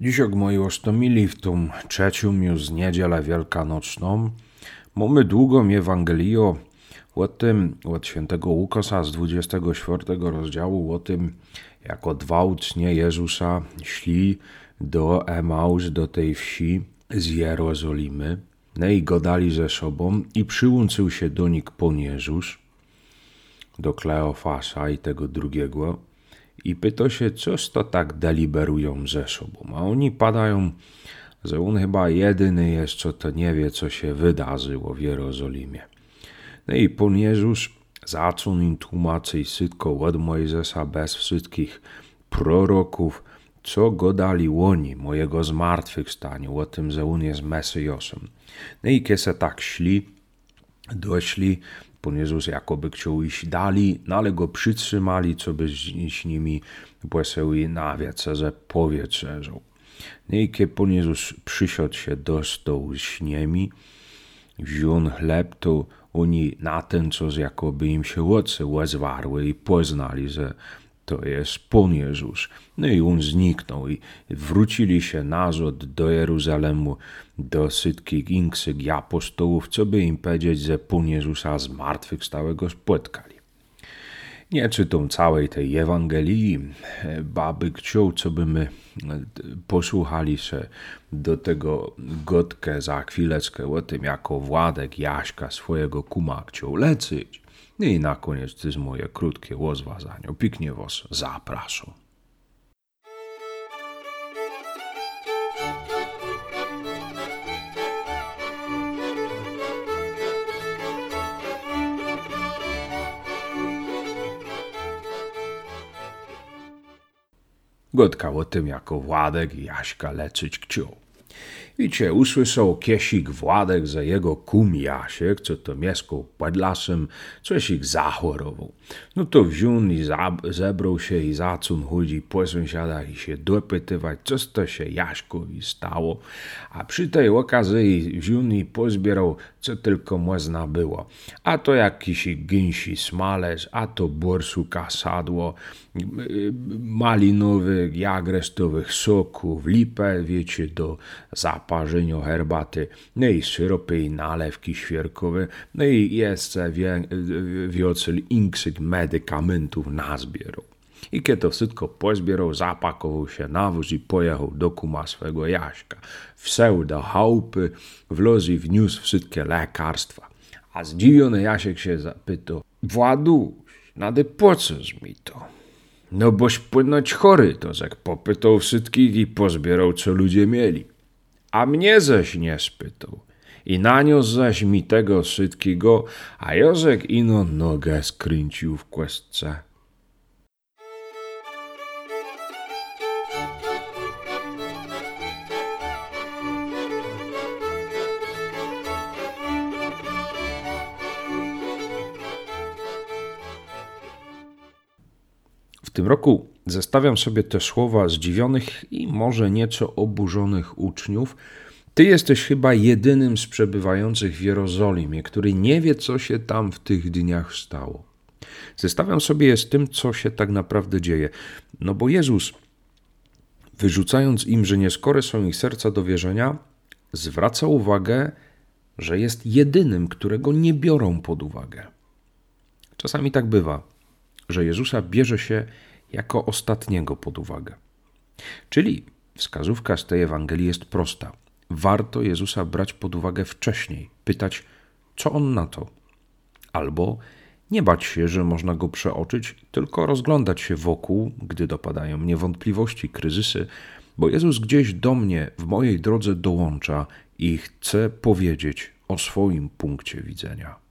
Dzisiaj moi ostomili w tą trzecią już niedzielę wielkanocną mamy długą Ewangelię o tym, od świętego Łukasa z 24 rozdziału, o tym, jako dwa ucznie Jezusa szli do Emaus, do tej wsi z Jerozolimy. No i godali ze sobą i przyłączył się do nich Pan Jezus, do Kleofasa i tego drugiego i pyta się, coż to tak deliberują ze sobą. A oni padają, że on chyba jedyny jest, co to nie wie, co się wydarzyło w Jerozolimie. No i Pan Jezus zaczął im tłumaczyć wszystko od Mojżesza bez wszystkich proroków, co go dali oni, mojego zmartwychwstania, o tym, że on jest Mesjaszem. No i kiedy tak szli, doszli Pan Jezus jakoby chciał iść dalej, no ale go przytrzymali, co by z nimi poseł i na wieczerze powieczerzał. No i kiedy Pan przysiadł się do stołu z nimi, wziął chleb, to oni na ten czas jakoby im się oczy łezwarły i poznali, że to jest Pan Jezus. No i on zniknął i wrócili się nazad do Jeruzalemu, do wszystkich innych apostołów, co by im powiedzieć, że Pan Jezusa z martwych stałego spotkali. Nie czytam całej tej Ewangelii, baby chciał, co by my posłuchali się do tego gotkę za chwileczkę o tym, jako Władek Jaśka swojego kuma chciał leczyć. I na koniec jest moje krótkie rozważanie. Piknie was zapraszam. Gotka o tym, jako Władek i Jaśka leczyć chciał. Wiecie, usłyszał kiesik Władek, że jego kum Jasiek, co to mieszkał pod lasem, coś ich zachorował. No to wziął i zebrał się i zaczął chodzić po sąsiadach i się dopytywać, co to się Jaśkowi stało. A przy tej okazji wziął i pozbierał, co tylko można było. A to jakiś gęsi smalec, a to borsuka sadło, malinowych, jagrestowych soków, lipę, wiecie, do zaparzenia herbaty, no i syropy i nalewki świerkowe, no i jeszcze wie, wiocel innych medykamentów nazbierał. I kiedy to wszystko pozbierał, zapakował się na wóz i pojechał do kuma swego Jaśka. Wseł do chałupy, wloży wniósł wszystkie lekarstwa. A zdziwiony Jasiek się zapytał, Właduś, nade po coż mi to? No boś płynąć chory, to jak popytał wszystkich i pozbierał, co ludzie mieli. A mnie zaś nie spytał. I naniósł zaś mi tego wszystkiego, a Józek ino nogę skręcił w kłesce. Tym roku zestawiam sobie te słowa zdziwionych i może nieco oburzonych uczniów. Ty jesteś chyba jedynym z przebywających w Jerozolimie, który nie wie, co się tam w tych dniach stało. Zestawiam sobie je z tym, co się tak naprawdę dzieje. No bo Jezus, wyrzucając im, że nieskore są ich serca do wierzenia, zwraca uwagę, że jest jedynym, którego nie biorą pod uwagę. Czasami tak bywa że Jezusa bierze się jako ostatniego pod uwagę. Czyli wskazówka z tej Ewangelii jest prosta. Warto Jezusa brać pod uwagę wcześniej, pytać, co on na to. Albo nie bać się, że można go przeoczyć, tylko rozglądać się wokół, gdy dopadają mnie wątpliwości, kryzysy, bo Jezus gdzieś do mnie w mojej drodze dołącza i chce powiedzieć o swoim punkcie widzenia.